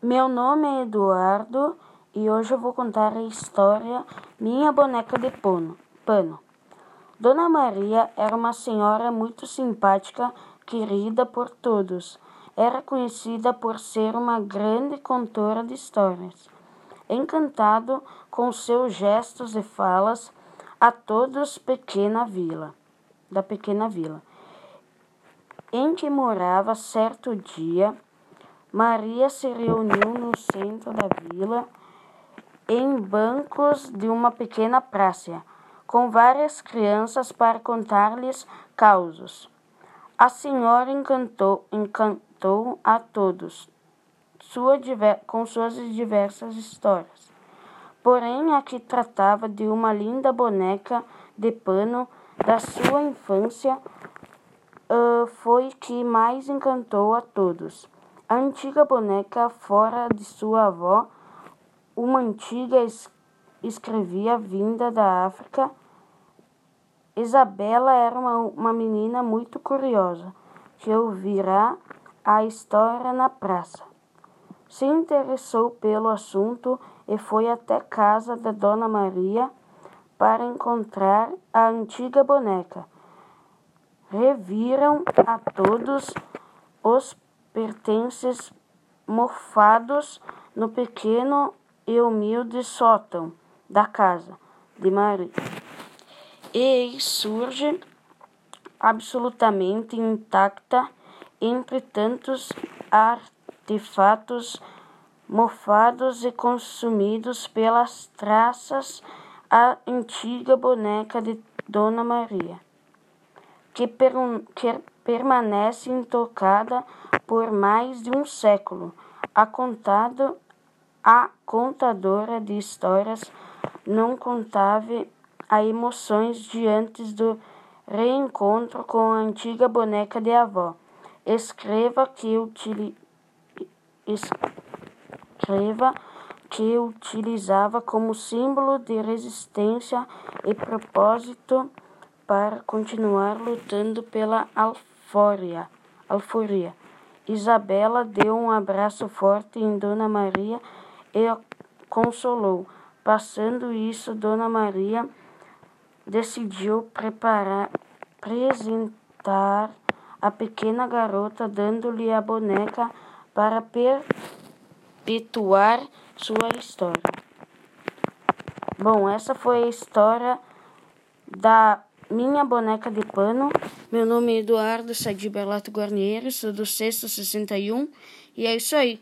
Meu nome é Eduardo e hoje eu vou contar a história Minha Boneca de Pano. pano. Dona Maria era uma senhora muito simpática, querida por todos. Era conhecida por ser uma grande contora de histórias. Encantado com seus gestos e falas a todos pequena vila, da pequena vila, em que morava certo dia Maria se reuniu no centro da vila, em bancos de uma pequena praça, com várias crianças para contar-lhes causos. A senhora encantou, encantou a todos sua, com suas diversas histórias. Porém, a que tratava de uma linda boneca de pano da sua infância uh, foi que mais encantou a todos. A antiga boneca fora de sua avó, uma antiga es escrevia vinda da África. Isabela era uma, uma menina muito curiosa, que ouvirá a história na praça. Se interessou pelo assunto e foi até casa da Dona Maria para encontrar a antiga boneca. Reviram a todos os pertences mofados no pequeno e humilde sótão da casa de Maria. E surge absolutamente intacta entre tantos artefatos mofados e consumidos pelas traças a antiga boneca de Dona Maria, que, per que permanece intocada por mais de um século. A, contado, a contadora de histórias não contava a emoções diante do reencontro com a antiga boneca de avó. Escreva que, utili, escreva que utilizava como símbolo de resistência e propósito para continuar lutando pela alfória. Isabela deu um abraço forte em Dona Maria e a consolou. Passando isso, Dona Maria decidiu preparar, apresentar a pequena garota, dando-lhe a boneca para perpetuar sua história. Bom, essa foi a história da minha boneca de pano. Meu nome é Eduardo Sadi Berlato Guarnieri, sou do sexto 61 e é isso aí.